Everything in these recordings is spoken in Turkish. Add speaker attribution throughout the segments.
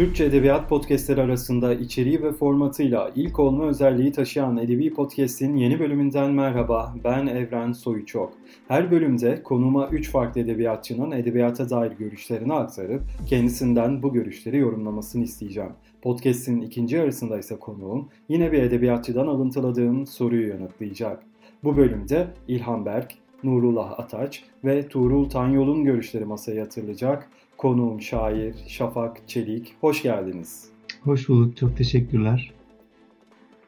Speaker 1: Türkçe Edebiyat Podcastleri arasında içeriği ve formatıyla ilk olma özelliği taşıyan Edebi Podcast'in yeni bölümünden merhaba. Ben Evren Soyuçok. Her bölümde konuma 3 farklı edebiyatçının edebiyata dair görüşlerini aktarıp kendisinden bu görüşleri yorumlamasını isteyeceğim. Podcast'in ikinci yarısında ise konuğum yine bir edebiyatçıdan alıntıladığım soruyu yanıtlayacak. Bu bölümde İlhan Berk, Nurullah Ataç ve Tuğrul Tanyol'un görüşleri masaya yatırılacak. Konuğum şair Şafak Çelik. Hoş geldiniz.
Speaker 2: Hoş bulduk. Çok teşekkürler.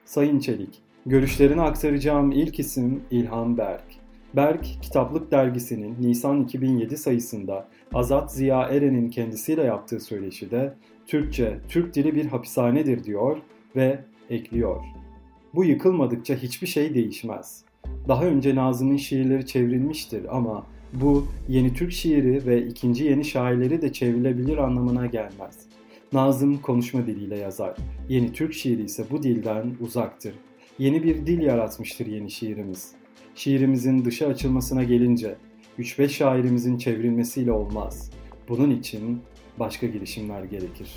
Speaker 1: Sayın Çelik, görüşlerini aktaracağım ilk isim İlhan Berk. Berk, Kitaplık Dergisi'nin Nisan 2007 sayısında Azat Ziya Eren'in kendisiyle yaptığı söyleşide Türkçe, Türk dili bir hapishanedir diyor ve ekliyor. Bu yıkılmadıkça hiçbir şey değişmez. Daha önce Nazım'ın şiirleri çevrilmiştir ama bu yeni Türk şiiri ve ikinci yeni şairleri de çevrilebilir anlamına gelmez. Nazım konuşma diliyle yazar. Yeni Türk şiiri ise bu dilden uzaktır. Yeni bir dil yaratmıştır yeni şiirimiz. Şiirimizin dışa açılmasına gelince 3-5 şairimizin çevrilmesiyle olmaz. Bunun için başka girişimler gerekir.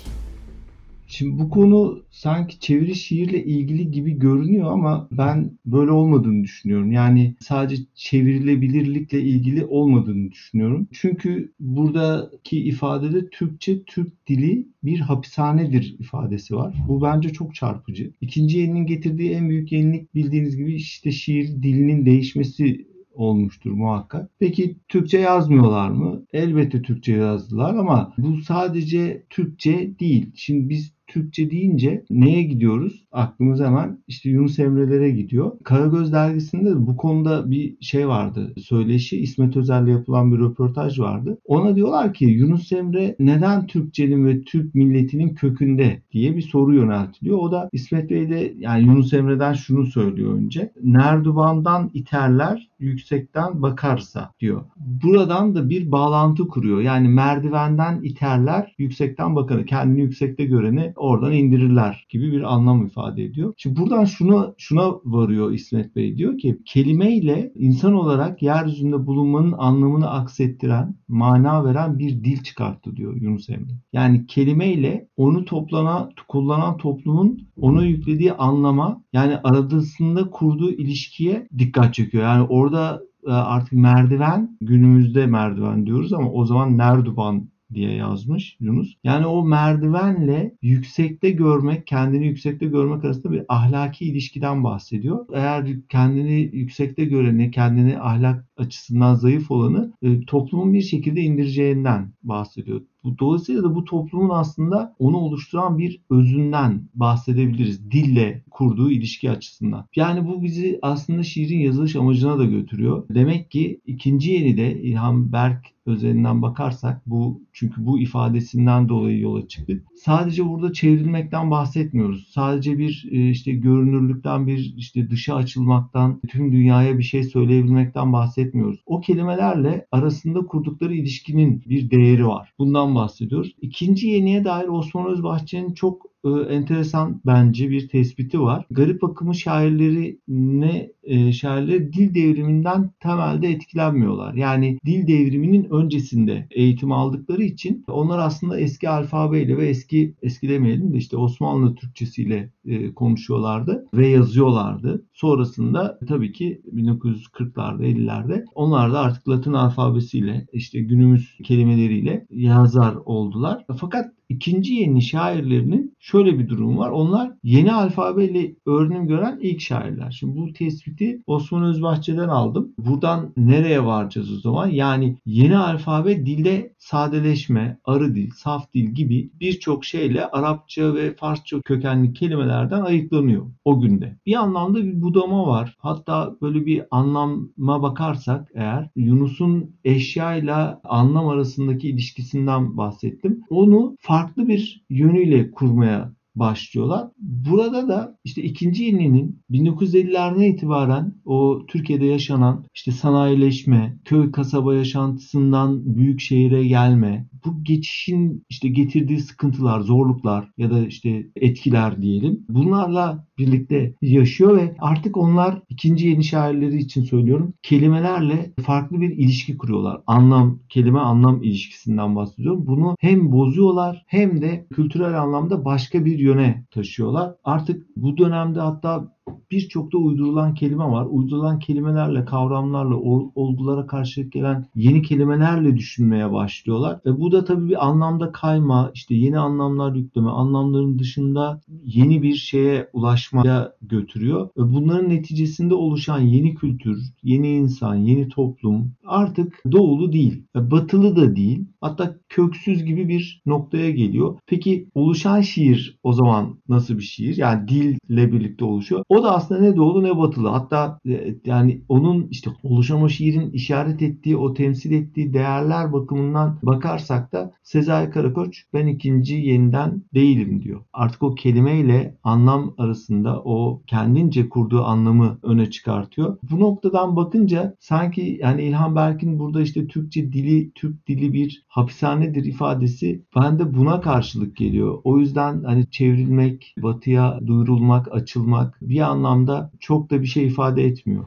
Speaker 2: Şimdi bu konu sanki çeviri şiirle ilgili gibi görünüyor ama ben böyle olmadığını düşünüyorum. Yani sadece çevrilebilirlikle ilgili olmadığını düşünüyorum. Çünkü buradaki ifadede Türkçe, Türk dili bir hapishanedir ifadesi var. Bu bence çok çarpıcı. İkinci yeninin getirdiği en büyük yenilik bildiğiniz gibi işte şiir dilinin değişmesi olmuştur muhakkak. Peki Türkçe yazmıyorlar mı? Elbette Türkçe yazdılar ama bu sadece Türkçe değil. Şimdi biz Türkçe deyince neye gidiyoruz? Aklımız hemen işte Yunus Emre'lere gidiyor. Karagöz dergisinde de bu konuda bir şey vardı. Söyleşi İsmet Özel'le yapılan bir röportaj vardı. Ona diyorlar ki Yunus Emre neden Türkçenin ve Türk milletinin kökünde diye bir soru yöneltiliyor. O da İsmet Bey de yani Yunus Emre'den şunu söylüyor önce. Nerduvan'dan iterler yüksekten bakarsa diyor. Buradan da bir bağlantı kuruyor. Yani merdivenden iterler yüksekten bakarı. Kendini yüksekte göreni oradan indirirler gibi bir anlam ifade ediyor. Şimdi buradan şunu şuna varıyor İsmet Bey diyor ki kelimeyle insan olarak yeryüzünde bulunmanın anlamını aksettiren, mana veren bir dil çıkarttı diyor Yunus Emre. Yani kelimeyle onu toplana, kullanan toplumun ona yüklediği anlama yani aradığında kurduğu ilişkiye dikkat çekiyor. Yani orada e, artık merdiven günümüzde merdiven diyoruz ama o zaman nerduban diye yazmış Yunus. Yani o merdivenle yüksekte görmek, kendini yüksekte görmek arasında bir ahlaki ilişkiden bahsediyor. Eğer kendini yüksekte göreni, kendini ahlak açısından zayıf olanı e, toplumun bir şekilde indireceğinden bahsediyor. Dolayısıyla da bu toplumun aslında onu oluşturan bir özünden bahsedebiliriz. Dille kurduğu ilişki açısından. Yani bu bizi aslında şiirin yazılış amacına da götürüyor. Demek ki ikinci yeni de İlhan Berk özelinden bakarsak bu çünkü bu ifadesinden dolayı yola çıktık. Sadece burada çevrilmekten bahsetmiyoruz. Sadece bir e, işte görünürlükten bir işte dışa açılmaktan, tüm dünyaya bir şey söyleyebilmekten bahsetmiyoruz. O kelimelerle arasında kurdukları ilişkinin bir değeri var. Bundan bahsediyoruz. İkinci yeniye dair Osman Özbahçe'nin çok e, enteresan bence bir tespiti var. Garip akımı şairleri ne e, şairleri dil devriminden temelde etkilenmiyorlar. Yani dil devriminin öncesinde eğitim aldıkları için onlar aslında eski alfabeyle ve eski eski demeyelim de işte Osmanlı Türkçesiyle e, konuşuyorlardı ve yazıyorlardı. Sonrasında tabii ki 1940'larda 50'lerde onlar da artık Latin alfabesiyle işte günümüz kelimeleriyle yazar oldular. Fakat ikinci yeni şairlerinin şöyle bir durum var. Onlar yeni alfabeyle öğrenim gören ilk şairler. Şimdi bu tespiti Osman Özbahçe'den aldım. Buradan nereye varacağız o zaman? Yani yeni alfabe dilde sadeleşme, arı dil, saf dil gibi birçok şeyle Arapça ve Farsça kökenli kelimelerden ayıklanıyor o günde. Bir anlamda bir budama var. Hatta böyle bir anlama bakarsak eğer Yunus'un eşyayla anlam arasındaki ilişkisinden bahsettim. Onu farklı bir yönüyle kurmaya başlıyorlar. Burada da işte ikinci yeninin 1950'lerden itibaren o Türkiye'de yaşanan işte sanayileşme, köy kasaba yaşantısından büyük şehire gelme, bu geçişin işte getirdiği sıkıntılar, zorluklar ya da işte etkiler diyelim. Bunlarla birlikte yaşıyor ve artık onlar ikinci yeni şairleri için söylüyorum kelimelerle farklı bir ilişki kuruyorlar. Anlam, kelime anlam ilişkisinden bahsediyorum. Bunu hem bozuyorlar hem de kültürel anlamda başka bir yöne taşıyorlar. Artık bu dönemde hatta birçok da uydurulan kelime var. Uydurulan kelimelerle, kavramlarla, olgulara karşılık gelen yeni kelimelerle düşünmeye başlıyorlar. Ve bu da tabii bir anlamda kayma, işte yeni anlamlar yükleme, anlamların dışında yeni bir şeye ulaşmaya götürüyor. Ve bunların neticesinde oluşan yeni kültür, yeni insan, yeni toplum artık doğulu değil, batılı da değil. Hatta köksüz gibi bir noktaya geliyor. Peki oluşan şiir o zaman nasıl bir şiir? Yani dille birlikte oluşuyor. O da aslında ne doğulu ne batılı. Hatta e, yani onun işte oluşan o şiirin işaret ettiği, o temsil ettiği değerler bakımından bakarsak da Sezai Karakoç ben ikinci yeniden değilim diyor. Artık o kelimeyle anlam arasında o kendince kurduğu anlamı öne çıkartıyor. Bu noktadan bakınca sanki yani İlhan Berk'in burada işte Türkçe dili, Türk dili bir hapishanedir ifadesi bende buna karşılık geliyor. O yüzden hani çevrilmek, batıya duyurulmak, açılmak bir anlamda çok da bir şey ifade etmiyor.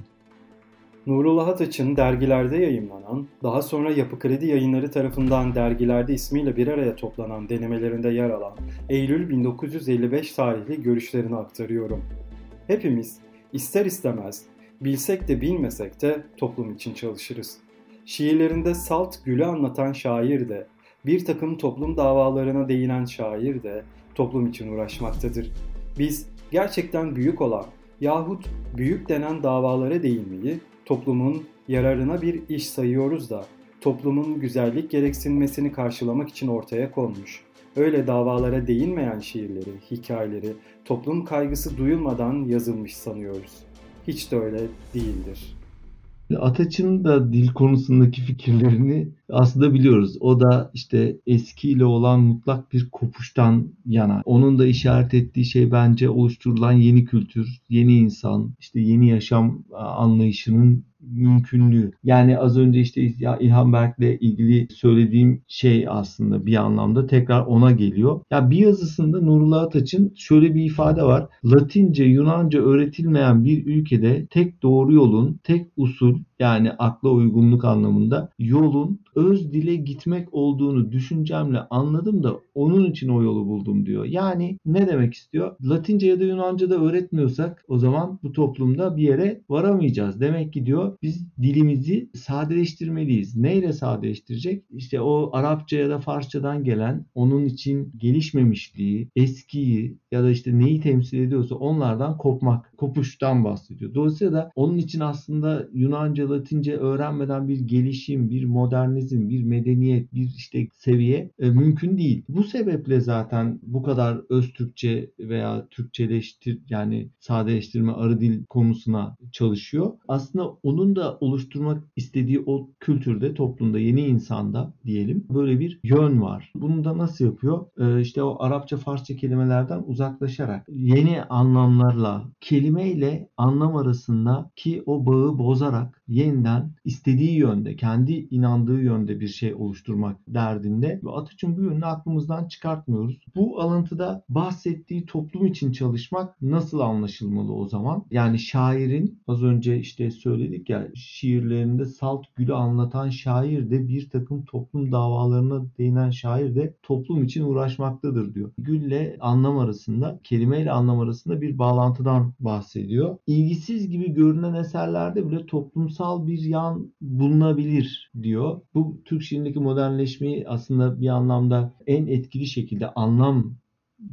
Speaker 1: Nurullah Ataç'ın dergilerde yayımlanan, daha sonra Yapı Kredi Yayınları tarafından dergilerde ismiyle bir araya toplanan denemelerinde yer alan Eylül 1955 tarihli görüşlerini aktarıyorum. Hepimiz ister istemez, bilsek de bilmesek de toplum için çalışırız. Şiirlerinde salt gülü anlatan şair de, bir takım toplum davalarına değinen şair de toplum için uğraşmaktadır. Biz gerçekten büyük olan yahut büyük denen davalara değinmeyi toplumun yararına bir iş sayıyoruz da toplumun güzellik gereksinmesini karşılamak için ortaya konmuş. Öyle davalara değinmeyen şiirleri, hikayeleri toplum kaygısı duyulmadan yazılmış sanıyoruz. Hiç de öyle değildir.
Speaker 2: Ataç'ın da dil konusundaki fikirlerini aslında biliyoruz. O da işte eskiyle olan mutlak bir kopuştan yana. Onun da işaret ettiği şey bence oluşturulan yeni kültür, yeni insan, işte yeni yaşam anlayışının mümkünlüğü. Yani az önce işte İlhan Berk'le ilgili söylediğim şey aslında bir anlamda tekrar ona geliyor. Ya bir yazısında Nurullah Ataç'ın şöyle bir ifade var. Latince, Yunanca öğretilmeyen bir ülkede tek doğru yolun, tek usul yani akla uygunluk anlamında yolun öz dile gitmek olduğunu düşüncemle anladım da onun için o yolu buldum diyor. Yani ne demek istiyor? Latince ya da Yunanca da öğretmiyorsak o zaman bu toplumda bir yere varamayacağız. Demek ki diyor biz dilimizi sadeleştirmeliyiz. Neyle sadeleştirecek? İşte o Arapça ya da Farsçadan gelen onun için gelişmemişliği, eskiyi ya da işte neyi temsil ediyorsa onlardan kopmak, kopuştan bahsediyor. Dolayısıyla da onun için aslında Yunanca, Latince öğrenmeden bir gelişim, bir modernizm, bir medeniyet, bir işte seviye e, mümkün değil. Bu sebeple zaten bu kadar öz Türkçe veya Türkçeleştir yani sadeleştirme arı dil konusuna çalışıyor. Aslında onun da oluşturmak istediği o kültürde, toplumda, yeni insanda diyelim böyle bir yön var. Bunu da nasıl yapıyor? Ee, işte o Arapça, Farsça kelimelerden uzaklaşarak yeni anlamlarla kelimeyle anlam arasında ki o bağı bozarak yeniden istediği yönde, kendi inandığı yönde bir şey oluşturmak derdinde ve Atatürk'ün bu yönünü aklımızdan çıkartmıyoruz. Bu alıntıda bahsettiği toplum için çalışmak nasıl anlaşılmalı o zaman? Yani şairin az önce işte söyledik ya şiirlerinde salt gülü anlatan şair de bir takım toplum davalarına değinen şair de toplum için uğraşmaktadır diyor. Gülle anlam arasında, kelimeyle anlam arasında bir bağlantıdan bahsediyor. İlgisiz gibi görünen eserlerde bile toplumsal bir yan bulunabilir diyor. Bu Türk şiirindeki modernleşmeyi aslında bir anlamda en etkili şekilde anlam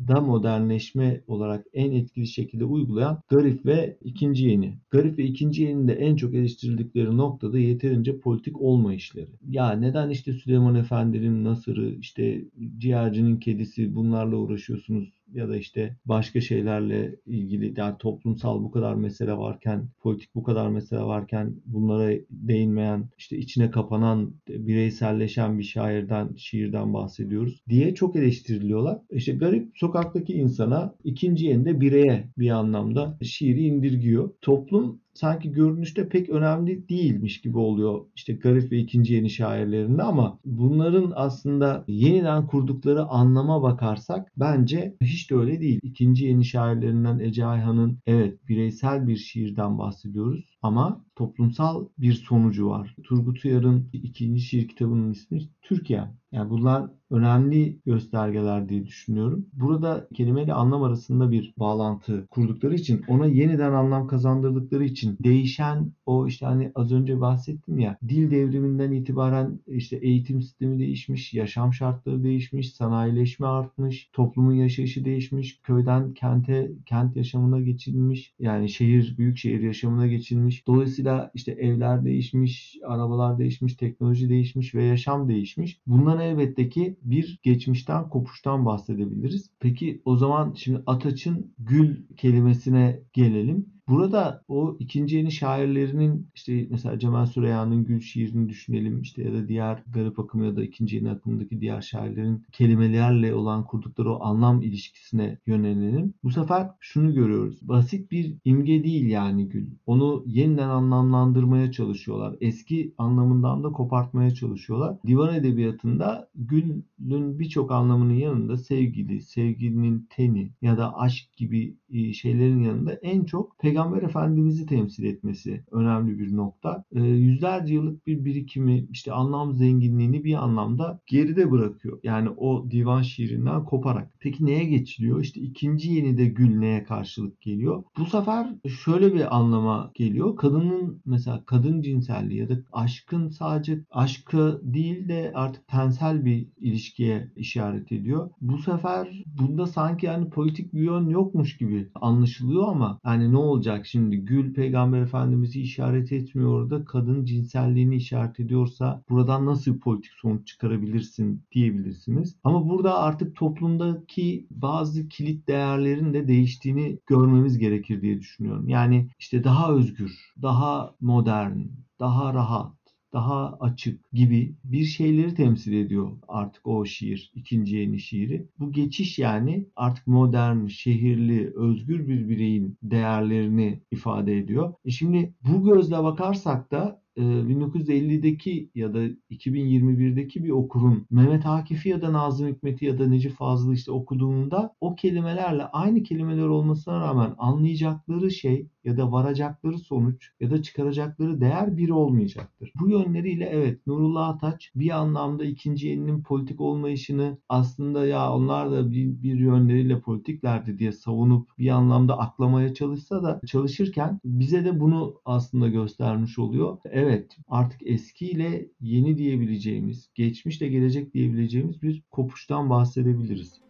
Speaker 2: da modernleşme olarak en etkili şekilde uygulayan Garip ve ikinci yeni. Garip ve ikinci yeninin de en çok eleştirildikleri noktada yeterince politik olmayışları. Ya neden işte Süleyman Efendi'nin Nasır'ı, işte Ciğerci'nin kedisi bunlarla uğraşıyorsunuz ya da işte başka şeylerle ilgili yani toplumsal bu kadar mesele varken, politik bu kadar mesele varken bunlara değinmeyen, işte içine kapanan, bireyselleşen bir şairden, şiirden bahsediyoruz diye çok eleştiriliyorlar. İşte garip sokaktaki insana ikinci yerinde bireye bir anlamda şiiri indirgiyor. Toplum sanki görünüşte pek önemli değilmiş gibi oluyor. İşte Garip ve ikinci yeni şairlerinde ama bunların aslında yeniden kurdukları anlama bakarsak bence hiç de öyle değil. İkinci yeni şairlerinden Ece Ayhan'ın evet bireysel bir şiirden bahsediyoruz ama toplumsal bir sonucu var. Turgut Uyar'ın ikinci şiir kitabının ismi Türkiye. Yani bunlar önemli göstergeler diye düşünüyorum. Burada kelimeyle anlam arasında bir bağlantı kurdukları için ona yeniden anlam kazandırdıkları için değişen o işte hani az önce bahsettim ya dil devriminden itibaren işte eğitim sistemi değişmiş, yaşam şartları değişmiş, sanayileşme artmış, toplumun yaşayışı değişmiş, köyden kente, kent yaşamına geçilmiş. Yani şehir, büyük şehir yaşamına geçilmiş. Dolayısıyla işte evler değişmiş, arabalar değişmiş, teknoloji değişmiş ve yaşam değişmiş. Bundan elbette ki bir geçmişten kopuştan bahsedebiliriz. Peki o zaman şimdi Ataç'ın gül kelimesine gelelim. Burada o ikinci yeni şairlerinin işte mesela Cemal Süreyya'nın Gül şiirini düşünelim işte ya da diğer Garip Akım ya da ikinci yeni akımdaki diğer şairlerin kelimelerle olan kurdukları o anlam ilişkisine yönelelim. Bu sefer şunu görüyoruz. Basit bir imge değil yani Gül. Onu yeniden anlamlandırmaya çalışıyorlar. Eski anlamından da kopartmaya çalışıyorlar. Divan edebiyatında Gül'ün birçok anlamının yanında sevgili, sevgilinin teni ya da aşk gibi e, şeylerin yanında en çok pek Peygamber Efendimiz'i temsil etmesi önemli bir nokta. E, yüzlerce yıllık bir birikimi, işte anlam zenginliğini bir anlamda geride bırakıyor. Yani o divan şiirinden koparak. Peki neye geçiliyor? İşte ikinci yeni de gül neye karşılık geliyor? Bu sefer şöyle bir anlama geliyor. Kadının mesela kadın cinselliği ya da aşkın sadece aşkı değil de artık tensel bir ilişkiye işaret ediyor. Bu sefer bunda sanki yani politik bir yön yokmuş gibi anlaşılıyor ama yani ne olacak? Olacak şimdi? Gül peygamber efendimizi işaret etmiyor orada. Kadın cinselliğini işaret ediyorsa buradan nasıl bir politik sonuç çıkarabilirsin diyebilirsiniz. Ama burada artık toplumdaki bazı kilit değerlerin de değiştiğini görmemiz gerekir diye düşünüyorum. Yani işte daha özgür, daha modern, daha rahat, daha açık gibi bir şeyleri temsil ediyor artık o şiir, ikinci yeni şiiri. Bu geçiş yani artık modern, şehirli, özgür bir bireyin değerlerini ifade ediyor. E şimdi bu gözle bakarsak da 1950'deki ya da 2021'deki bir okurun Mehmet Akif'i ya da Nazım Hikmet'i ya da Necip Fazıl'ı işte okuduğunda o kelimelerle aynı kelimeler olmasına rağmen anlayacakları şey ya da varacakları sonuç ya da çıkaracakları değer biri olmayacaktır. Bu yönleriyle evet Nurullah Ataç bir anlamda ikinci yeninin politik olmayışını aslında ya onlar da bir, bir yönleriyle politiklerdi diye savunup bir anlamda aklamaya çalışsa da çalışırken bize de bunu aslında göstermiş oluyor. Evet artık eskiyle yeni diyebileceğimiz, geçmişle gelecek diyebileceğimiz bir kopuştan bahsedebiliriz.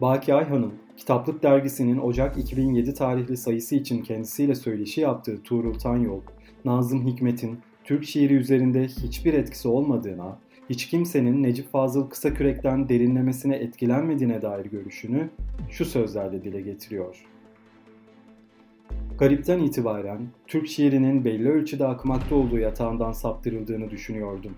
Speaker 1: Baki Ayhan'ın Kitaplık Dergisi'nin Ocak 2007 tarihli sayısı için kendisiyle söyleşi yaptığı Tuğrul Tanyol, Nazım Hikmet'in Türk şiiri üzerinde hiçbir etkisi olmadığına, hiç kimsenin Necip Fazıl Kısakürek'ten derinlemesine etkilenmediğine dair görüşünü şu sözlerle dile getiriyor. Garipten itibaren Türk şiirinin belli ölçüde akmakta olduğu yatağından saptırıldığını düşünüyordum.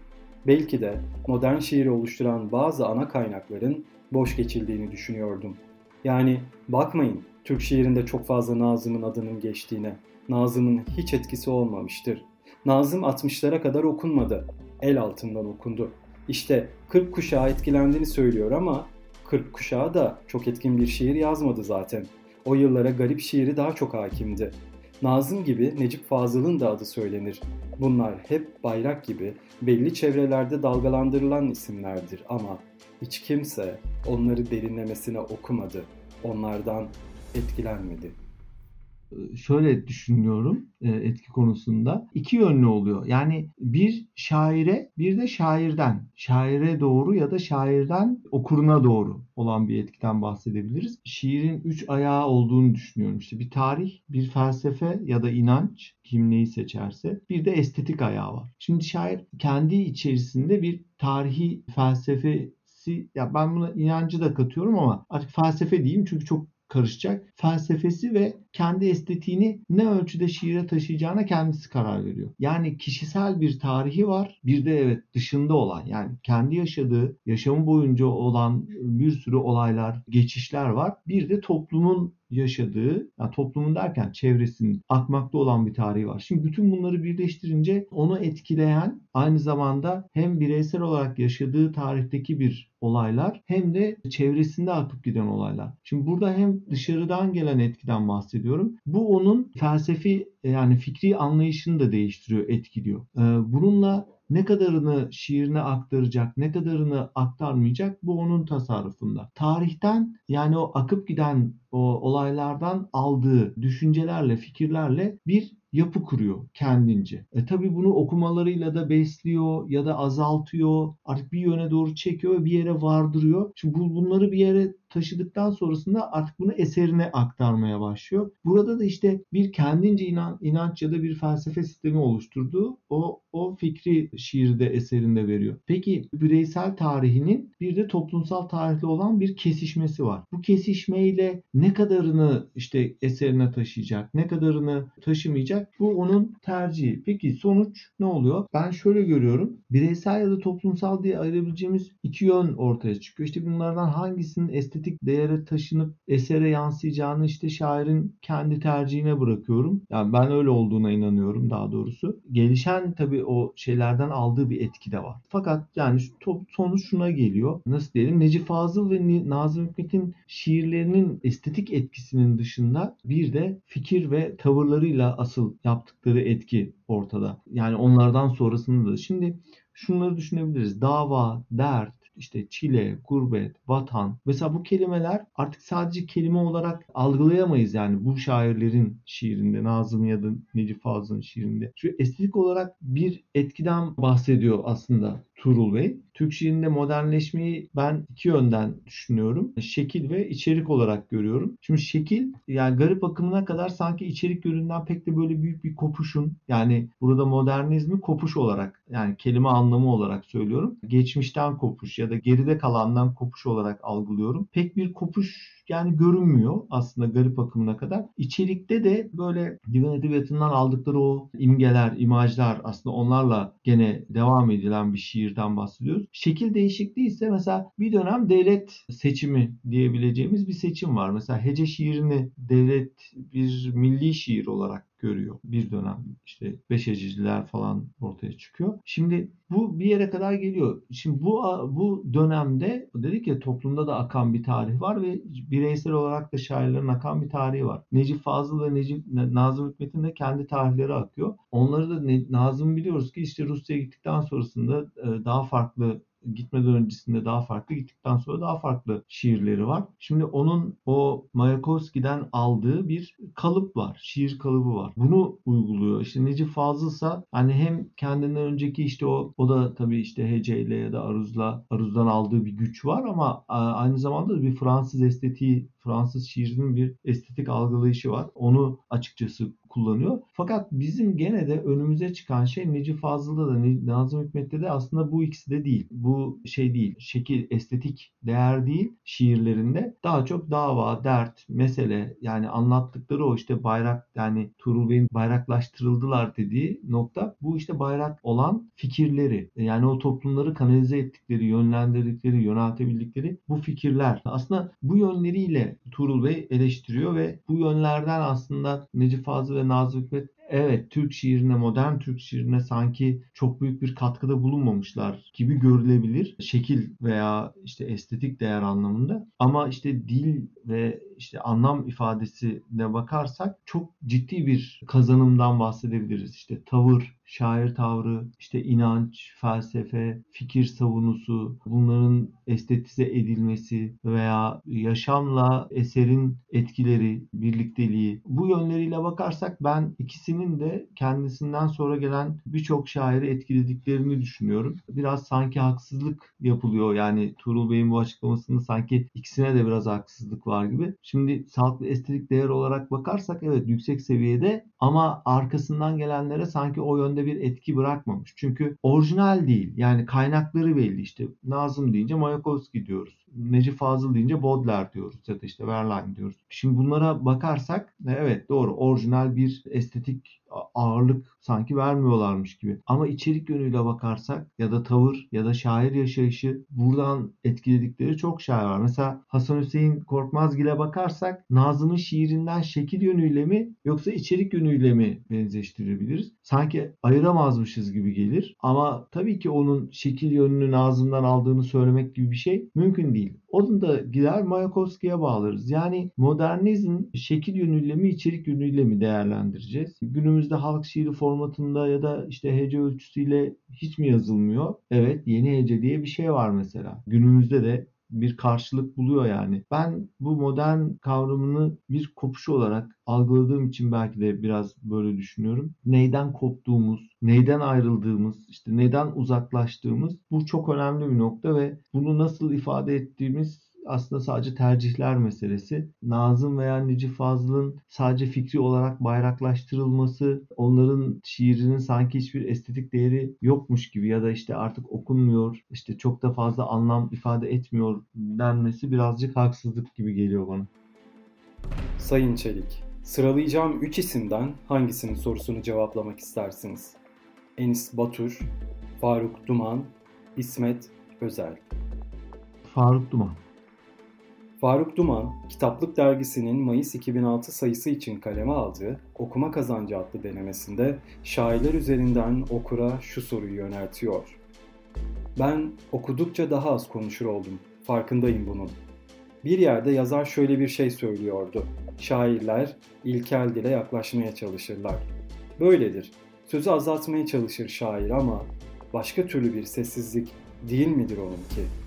Speaker 1: Belki de modern şiiri oluşturan bazı ana kaynakların boş geçildiğini düşünüyordum. Yani bakmayın Türk şiirinde çok fazla Nazım'ın adının geçtiğine. Nazım'ın hiç etkisi olmamıştır. Nazım 60'lara kadar okunmadı. El altından okundu. İşte 40 kuşağı etkilendiğini söylüyor ama 40 kuşağı da çok etkin bir şiir yazmadı zaten. O yıllara garip şiiri daha çok hakimdi. Nazım gibi Necip Fazıl'ın da adı söylenir. Bunlar hep bayrak gibi belli çevrelerde dalgalandırılan isimlerdir ama hiç kimse onları derinlemesine okumadı. Onlardan etkilenmedi
Speaker 2: şöyle düşünüyorum e, etki konusunda. iki yönlü oluyor. Yani bir şaire bir de şairden. Şaire doğru ya da şairden okuruna doğru olan bir etkiden bahsedebiliriz. Şiirin üç ayağı olduğunu düşünüyorum. İşte bir tarih, bir felsefe ya da inanç kim neyi seçerse bir de estetik ayağı var. Şimdi şair kendi içerisinde bir tarihi felsefesi ya ben buna inancı da katıyorum ama artık felsefe diyeyim çünkü çok karışacak. Felsefesi ve kendi estetiğini ne ölçüde şiire taşıyacağına kendisi karar veriyor. Yani kişisel bir tarihi var. Bir de evet dışında olan yani kendi yaşadığı yaşamı boyunca olan bir sürü olaylar, geçişler var. Bir de toplumun yaşadığı, yani toplumun derken çevresinin akmakta olan bir tarihi var. Şimdi bütün bunları birleştirince onu etkileyen aynı zamanda hem bireysel olarak yaşadığı tarihteki bir olaylar hem de çevresinde akıp giden olaylar. Şimdi burada hem dışarıdan gelen etkiden bahsediyorum. Bu onun felsefi yani fikri anlayışını da değiştiriyor, etkiliyor. Ee, bununla ne kadarını şiirine aktaracak, ne kadarını aktarmayacak bu onun tasarrufunda. Tarihten yani o akıp giden o olaylardan aldığı düşüncelerle, fikirlerle bir yapı kuruyor kendince. E tabi bunu okumalarıyla da besliyor ya da azaltıyor. Artık bir yöne doğru çekiyor ve bir yere vardırıyor. Şimdi bu, bunları bir yere taşıdıktan sonrasında artık bunu eserine aktarmaya başlıyor. Burada da işte bir kendince inan, inanç ya da bir felsefe sistemi oluşturduğu o, o fikri şiirde eserinde veriyor. Peki bireysel tarihinin bir de toplumsal tarihle olan bir kesişmesi var. Bu kesişmeyle ne kadarını işte eserine taşıyacak, ne kadarını taşımayacak bu onun tercihi. Peki sonuç ne oluyor? Ben şöyle görüyorum. Bireysel ya da toplumsal diye ayırabileceğimiz iki yön ortaya çıkıyor. İşte bunlardan hangisinin estetik değere taşınıp esere yansıyacağını işte şairin kendi tercihine bırakıyorum. Yani ben öyle olduğuna inanıyorum daha doğrusu. Gelişen tabii o şeylerden aldığı bir etki de var. Fakat yani sonuç şuna geliyor. Nasıl diyelim? Necip Fazıl ve Nazım Hikmet'in şiirlerinin estetik etkisinin dışında bir de fikir ve tavırlarıyla asıl yaptıkları etki ortada. Yani onlardan sonrasında da. Şimdi şunları düşünebiliriz. Dava, dert, işte çile, gurbet, vatan. Mesela bu kelimeler artık sadece kelime olarak algılayamayız yani bu şairlerin şiirinde, Nazım ya da Necip Fazıl'ın şiirinde. Şu estetik olarak bir etkiden bahsediyor aslında Tuğrul Bey. Türk şiirinde modernleşmeyi ben iki yönden düşünüyorum. Şekil ve içerik olarak görüyorum. Şimdi şekil yani garip akımına kadar sanki içerik yönünden pek de böyle büyük bir kopuşun yani burada modernizmi kopuş olarak yani kelime anlamı olarak söylüyorum. Geçmişten kopuş ya da geride kalandan kopuş olarak algılıyorum. Pek bir kopuş yani görünmüyor aslında garip akımına kadar. İçerikte de böyle divan edebiyatından aldıkları o imgeler, imajlar aslında onlarla gene devam edilen bir şiirden bahsediyoruz. Şekil değişikliği ise mesela bir dönem devlet seçimi diyebileceğimiz bir seçim var. Mesela hece şiirini devlet bir milli şiir olarak görüyor bir dönem. işte beşeciler falan ortaya çıkıyor. Şimdi bu bir yere kadar geliyor. Şimdi bu bu dönemde dedik ya toplumda da akan bir tarih var ve bireysel olarak da şairlerin akan bir tarihi var. Necip Fazıl ve Necip Nazım Hikmet'in de kendi tarihleri akıyor. Onları da Nazım biliyoruz ki işte Rusya'ya gittikten sonrasında daha farklı gitmeden öncesinde daha farklı, gittikten sonra daha farklı şiirleri var. Şimdi onun o Mayakovski'den aldığı bir kalıp var. Şiir kalıbı var. Bunu uyguluyor. İşte Necip Fazılsa hani hem kendinden önceki işte o o da tabii işte heceyle ya da aruzla aruzdan aldığı bir güç var ama aynı zamanda da bir Fransız estetiği Fransız şiirinin bir estetik algılayışı var. Onu açıkçası kullanıyor. Fakat bizim gene de önümüze çıkan şey Necip Fazıl'da da Nazım Hikmet'te de aslında bu ikisi de değil. Bu şey değil. Şekil, estetik değer değil şiirlerinde. Daha çok dava, dert, mesele yani anlattıkları o işte bayrak yani Tuğrul Bey'in bayraklaştırıldılar dediği nokta bu işte bayrak olan fikirleri yani o toplumları kanalize ettikleri, yönlendirdikleri, yöneltebildikleri bu fikirler. Aslında bu yönleriyle Tuğrul Bey eleştiriyor ve bu yönlerden aslında Necip Fazıl ve Nazım Hikmet evet Türk şiirine, modern Türk şiirine sanki çok büyük bir katkıda bulunmamışlar gibi görülebilir. Şekil veya işte estetik değer anlamında. Ama işte dil ve işte anlam ifadesine bakarsak çok ciddi bir kazanımdan bahsedebiliriz. İşte tavır, şair tavrı, işte inanç, felsefe, fikir savunusu, bunların estetize edilmesi veya yaşamla eserin etkileri, birlikteliği bu yönleriyle bakarsak ben ikisinin de kendisinden sonra gelen birçok şairi etkilediklerini düşünüyorum. Biraz sanki haksızlık yapılıyor yani Tuğrul Bey'in bu açıklamasında sanki ikisine de biraz haksızlık var gibi. Şimdi sağlıklı estetik değer olarak bakarsak evet yüksek seviyede ama arkasından gelenlere sanki o yönde bir etki bırakmamış. Çünkü orijinal değil. Yani kaynakları belli işte. Nazım deyince Mayakovski diyoruz. Necip Fazıl deyince Baudelaire diyoruz ya da işte Verlaine diyoruz. Şimdi bunlara bakarsak evet doğru orijinal bir estetik ağırlık sanki vermiyorlarmış gibi. Ama içerik yönüyle bakarsak ya da tavır ya da şair yaşayışı buradan etkiledikleri çok şair var. Mesela Hasan Hüseyin Korkmazgil'e bakarsak Nazım'ın şiirinden şekil yönüyle mi yoksa içerik yönüyle mi benzeştirebiliriz? Sanki ayıramazmışız gibi gelir. Ama tabii ki onun şekil yönünü Nazım'dan aldığını söylemek gibi bir şey mümkün değil. Onu da gider Mayakovski'ye bağlarız. Yani modernizm şekil yönüyle mi içerik yönüyle mi değerlendireceğiz? Günümüzde halk şiiri formatında ya da işte hece ölçüsüyle hiç mi yazılmıyor? Evet yeni hece diye bir şey var mesela. Günümüzde de bir karşılık buluyor yani. Ben bu modern kavramını bir kopuş olarak algıladığım için belki de biraz böyle düşünüyorum. Neyden koptuğumuz, neyden ayrıldığımız, işte neden uzaklaştığımız bu çok önemli bir nokta ve bunu nasıl ifade ettiğimiz aslında sadece tercihler meselesi. Nazım veya Necip Fazıl'ın sadece fikri olarak bayraklaştırılması, onların şiirinin sanki hiçbir estetik değeri yokmuş gibi ya da işte artık okunmuyor, işte çok da fazla anlam ifade etmiyor denmesi birazcık haksızlık gibi geliyor bana.
Speaker 1: Sayın Çelik, sıralayacağım 3 isimden hangisinin sorusunu cevaplamak istersiniz? Enis Batur, Faruk Duman, İsmet Özel.
Speaker 2: Faruk Duman.
Speaker 1: Faruk Duman, Kitaplık Dergisi'nin Mayıs 2006 sayısı için kaleme aldığı Okuma Kazancı adlı denemesinde şairler üzerinden okura şu soruyu yöneltiyor. Ben okudukça daha az konuşur oldum. Farkındayım bunun. Bir yerde yazar şöyle bir şey söylüyordu. Şairler ilkel dile yaklaşmaya çalışırlar. Böyledir. Sözü azaltmaya çalışır şair ama başka türlü bir sessizlik değil midir onunki?''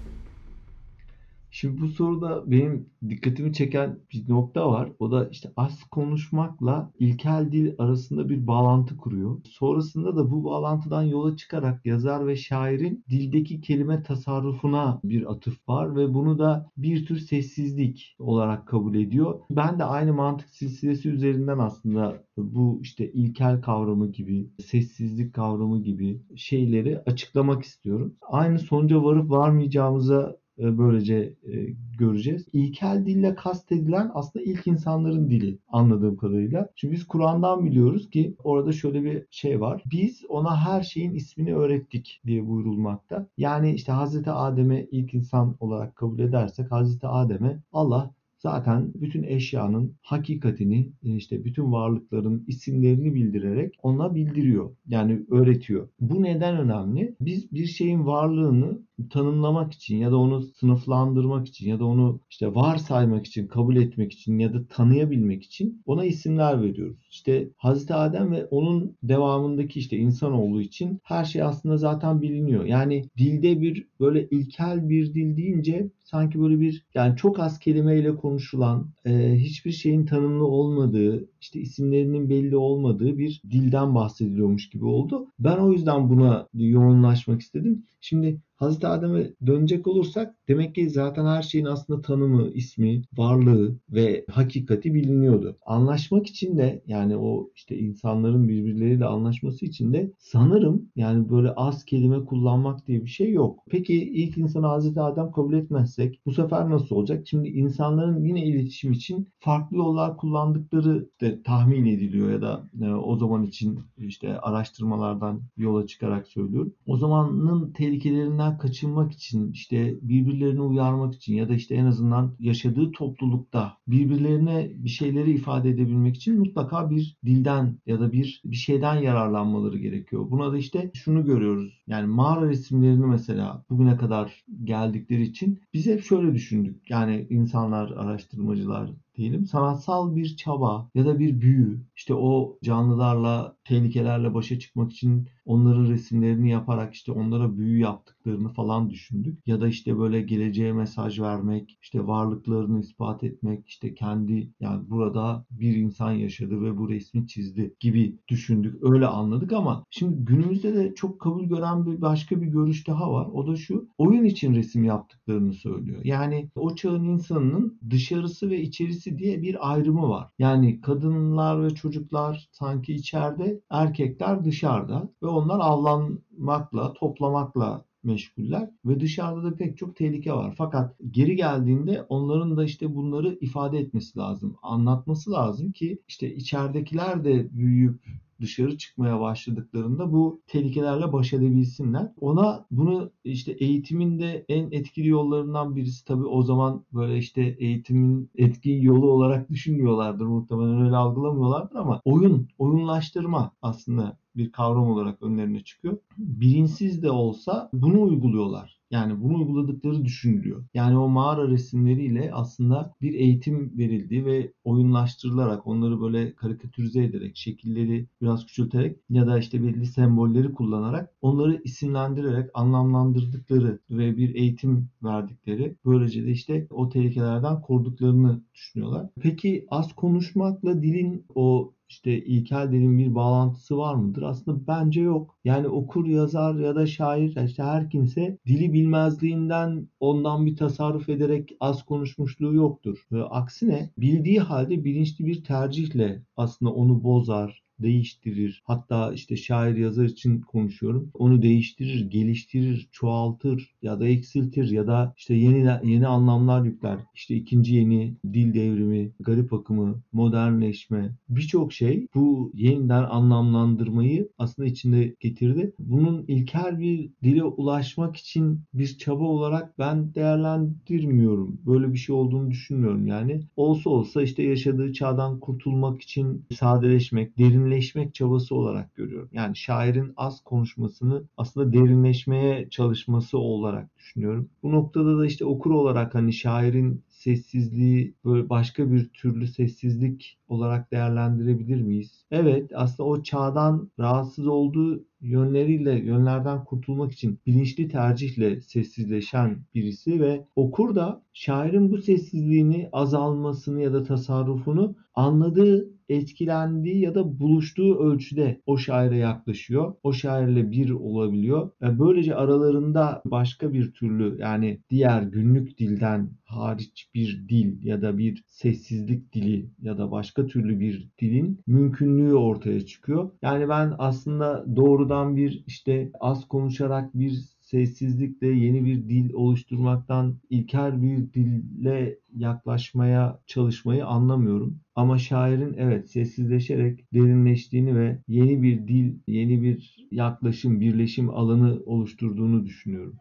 Speaker 2: Şimdi bu soruda benim dikkatimi çeken bir nokta var. O da işte az konuşmakla ilkel dil arasında bir bağlantı kuruyor. Sonrasında da bu bağlantıdan yola çıkarak yazar ve şairin dildeki kelime tasarrufuna bir atıf var ve bunu da bir tür sessizlik olarak kabul ediyor. Ben de aynı mantık silsilesi üzerinden aslında bu işte ilkel kavramı gibi, sessizlik kavramı gibi şeyleri açıklamak istiyorum. Aynı sonuca varıp varmayacağımıza böylece e, göreceğiz. İlkel dille kastedilen aslında ilk insanların dili anladığım kadarıyla. Çünkü biz Kur'an'dan biliyoruz ki orada şöyle bir şey var. Biz ona her şeyin ismini öğrettik diye buyurulmakta. Yani işte Hazreti Adem'e ilk insan olarak kabul edersek Hazreti Adem'e Allah zaten bütün eşyanın hakikatini e, işte bütün varlıkların isimlerini bildirerek ona bildiriyor. Yani öğretiyor. Bu neden önemli? Biz bir şeyin varlığını tanımlamak için ya da onu sınıflandırmak için ya da onu işte varsaymak için, kabul etmek için ya da tanıyabilmek için ona isimler veriyoruz. İşte Hazreti Adem ve onun devamındaki işte insanoğlu için her şey aslında zaten biliniyor. Yani dilde bir böyle ilkel bir dil deyince sanki böyle bir yani çok az kelimeyle konuşulan, e, hiçbir şeyin tanımlı olmadığı, işte isimlerinin belli olmadığı bir dilden bahsediliyormuş gibi oldu. Ben o yüzden buna yoğunlaşmak istedim. Şimdi Hazreti Adem'e dönecek olursak demek ki zaten her şeyin aslında tanımı, ismi, varlığı ve hakikati biliniyordu. Anlaşmak için de yani o işte insanların birbirleriyle anlaşması için de sanırım yani böyle az kelime kullanmak diye bir şey yok. Peki ilk insanı Hazreti Adem kabul etmezsek bu sefer nasıl olacak? Şimdi insanların yine iletişim için farklı yollar kullandıkları de tahmin ediliyor ya da e, o zaman için işte araştırmalardan yola çıkarak söylüyorum. O zamanın tehlikelerinden birbirinden kaçınmak için işte birbirlerini uyarmak için ya da işte en azından yaşadığı toplulukta birbirlerine bir şeyleri ifade edebilmek için mutlaka bir dilden ya da bir bir şeyden yararlanmaları gerekiyor. Buna da işte şunu görüyoruz. Yani mağara resimlerini mesela bugüne kadar geldikleri için biz hep şöyle düşündük. Yani insanlar, araştırmacılar diyelim sanatsal bir çaba ya da bir büyü işte o canlılarla tehlikelerle başa çıkmak için onların resimlerini yaparak işte onlara büyü yaptıklarını falan düşündük. Ya da işte böyle geleceğe mesaj vermek, işte varlıklarını ispat etmek, işte kendi yani burada bir insan yaşadı ve bu resmi çizdi gibi düşündük. Öyle anladık ama şimdi günümüzde de çok kabul gören bir başka bir görüş daha var. O da şu. Oyun için resim yaptıklarını söylüyor. Yani o çağın insanının dışarısı ve içerisi diye bir ayrımı var. Yani kadınlar ve çocuklar sanki içeride, erkekler dışarıda ve onlar avlanmakla, toplamakla meşguller ve dışarıda da pek çok tehlike var. Fakat geri geldiğinde onların da işte bunları ifade etmesi lazım. Anlatması lazım ki işte içeridekiler de büyüyüp dışarı çıkmaya başladıklarında bu tehlikelerle baş edebilsinler. Ona bunu işte eğitimin de en etkili yollarından birisi tabii o zaman böyle işte eğitimin etki yolu olarak düşünmüyorlardır muhtemelen öyle algılamıyorlardır ama oyun, oyunlaştırma aslında bir kavram olarak önlerine çıkıyor. Bilinçsiz de olsa bunu uyguluyorlar. Yani bunu uyguladıkları düşünülüyor. Yani o mağara resimleriyle aslında bir eğitim verildi ve oyunlaştırılarak onları böyle karikatürize ederek, şekilleri biraz küçülterek ya da işte belli sembolleri kullanarak onları isimlendirerek anlamlandırdıkları ve bir eğitim verdikleri böylece de işte o tehlikelerden koruduklarını düşünüyorlar. Peki az konuşmakla dilin o işte ilkel dilin bir bağlantısı var mıdır? Aslında bence yok. Yani okur, yazar ya da şair işte her kimse dili bilmezliğinden ondan bir tasarruf ederek az konuşmuşluğu yoktur. Ve aksine bildiği halde bilinçli bir tercihle aslında onu bozar, değiştirir. Hatta işte şair yazar için konuşuyorum. Onu değiştirir, geliştirir, çoğaltır ya da eksiltir ya da işte yeni yeni anlamlar yükler. İşte ikinci yeni dil devrimi, garip akımı, modernleşme birçok şey bu yeniden anlamlandırmayı aslında içinde getirdi. Bunun ilkel bir dile ulaşmak için bir çaba olarak ben değerlendirmiyorum. Böyle bir şey olduğunu düşünmüyorum yani. Olsa olsa işte yaşadığı çağdan kurtulmak için sadeleşmek, derinleşmek çabası olarak görüyorum. Yani şairin az konuşmasını aslında derinleşmeye çalışması olarak düşünüyorum. Bu noktada da işte okur olarak hani şairin sessizliği böyle başka bir türlü sessizlik olarak değerlendirebilir miyiz? Evet aslında o çağdan rahatsız olduğu yönleriyle yönlerden kurtulmak için bilinçli tercihle sessizleşen birisi ve okur da şairin bu sessizliğini azalmasını ya da tasarrufunu anladığı etkilendiği ya da buluştuğu ölçüde o şaire yaklaşıyor. O şairle bir olabiliyor. Ve böylece aralarında başka bir türlü yani diğer günlük dilden hariç bir dil ya da bir sessizlik dili ya da başka türlü bir dilin mümkünlüğü ortaya çıkıyor. Yani ben aslında doğrudan bir işte az konuşarak bir sessizlikle yeni bir dil oluşturmaktan ilkel bir dille yaklaşmaya çalışmayı anlamıyorum. Ama şairin evet sessizleşerek derinleştiğini ve yeni bir dil, yeni bir yaklaşım, birleşim alanı oluşturduğunu düşünüyorum.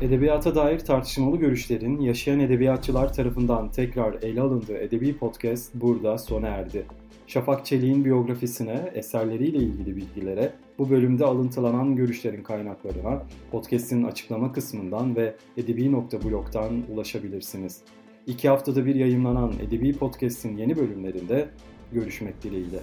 Speaker 1: Edebiyata dair tartışmalı görüşlerin yaşayan edebiyatçılar tarafından tekrar ele alındığı edebi podcast burada sona erdi. Şafak Çelik'in biyografisine, eserleriyle ilgili bilgilere, bu bölümde alıntılanan görüşlerin kaynaklarına podcast'in açıklama kısmından ve edebi.blog'dan ulaşabilirsiniz. İki haftada bir yayınlanan Edebi Podcast'in yeni bölümlerinde görüşmek dileğiyle.